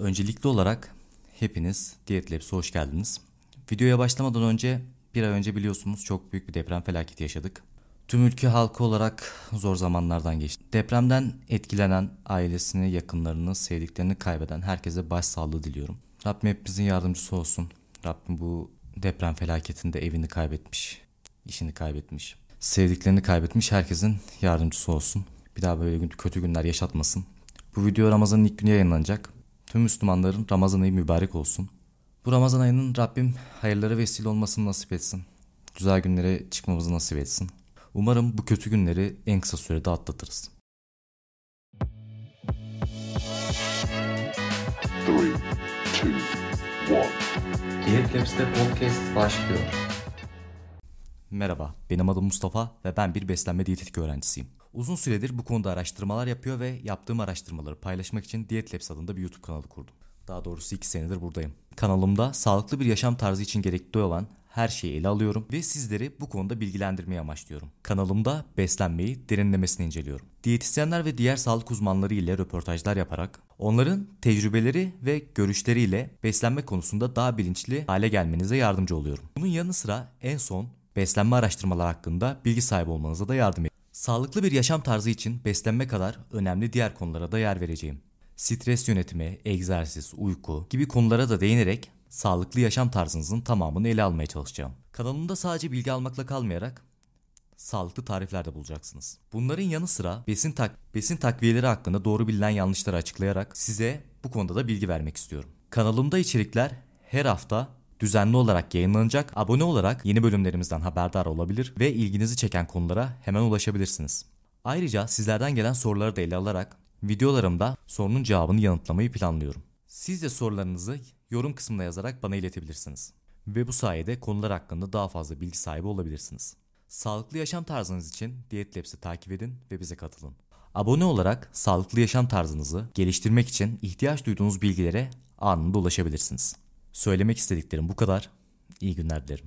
Öncelikli olarak hepiniz Diyet Labs'e hoş geldiniz. Videoya başlamadan önce bir ay önce biliyorsunuz çok büyük bir deprem felaketi yaşadık. Tüm ülke halkı olarak zor zamanlardan geçti. Depremden etkilenen ailesini, yakınlarını, sevdiklerini kaybeden herkese başsağlığı diliyorum. Rabbim hepimizin yardımcısı olsun. Rabbim bu deprem felaketinde evini kaybetmiş, işini kaybetmiş, sevdiklerini kaybetmiş herkesin yardımcısı olsun. Bir daha böyle kötü günler yaşatmasın. Bu video Ramazan'ın ilk günü yayınlanacak. Tüm Müslümanların Ramazan ayı mübarek olsun. Bu Ramazan ayının Rabbim hayırlara vesile olmasını nasip etsin. Güzel günlere çıkmamızı nasip etsin. Umarım bu kötü günleri en kısa sürede atlatırız. Three, two, one. Diyet Labs'te podcast başlıyor. Merhaba, benim adım Mustafa ve ben bir beslenme diyetetik öğrencisiyim. Uzun süredir bu konuda araştırmalar yapıyor ve yaptığım araştırmaları paylaşmak için Diyet adında bir YouTube kanalı kurdum. Daha doğrusu 2 senedir buradayım. Kanalımda sağlıklı bir yaşam tarzı için gerekli olan her şeyi ele alıyorum ve sizleri bu konuda bilgilendirmeyi amaçlıyorum. Kanalımda beslenmeyi derinlemesine inceliyorum. Diyetisyenler ve diğer sağlık uzmanları ile röportajlar yaparak onların tecrübeleri ve görüşleriyle beslenme konusunda daha bilinçli hale gelmenize yardımcı oluyorum. Bunun yanı sıra en son beslenme araştırmalar hakkında bilgi sahibi olmanıza da yardım ediyorum. Sağlıklı bir yaşam tarzı için beslenme kadar önemli diğer konulara da yer vereceğim. Stres yönetimi, egzersiz, uyku gibi konulara da değinerek sağlıklı yaşam tarzınızın tamamını ele almaya çalışacağım. Kanalımda sadece bilgi almakla kalmayarak sağlıklı tarifler de bulacaksınız. Bunların yanı sıra besin tak besin takviyeleri hakkında doğru bilinen yanlışları açıklayarak size bu konuda da bilgi vermek istiyorum. Kanalımda içerikler her hafta düzenli olarak yayınlanacak. Abone olarak yeni bölümlerimizden haberdar olabilir ve ilginizi çeken konulara hemen ulaşabilirsiniz. Ayrıca sizlerden gelen soruları da ele alarak videolarımda sorunun cevabını yanıtlamayı planlıyorum. Siz de sorularınızı yorum kısmına yazarak bana iletebilirsiniz. Ve bu sayede konular hakkında daha fazla bilgi sahibi olabilirsiniz. Sağlıklı yaşam tarzınız için Diyet Labs'i takip edin ve bize katılın. Abone olarak sağlıklı yaşam tarzınızı geliştirmek için ihtiyaç duyduğunuz bilgilere anında ulaşabilirsiniz. Söylemek istediklerim bu kadar. İyi günler dilerim.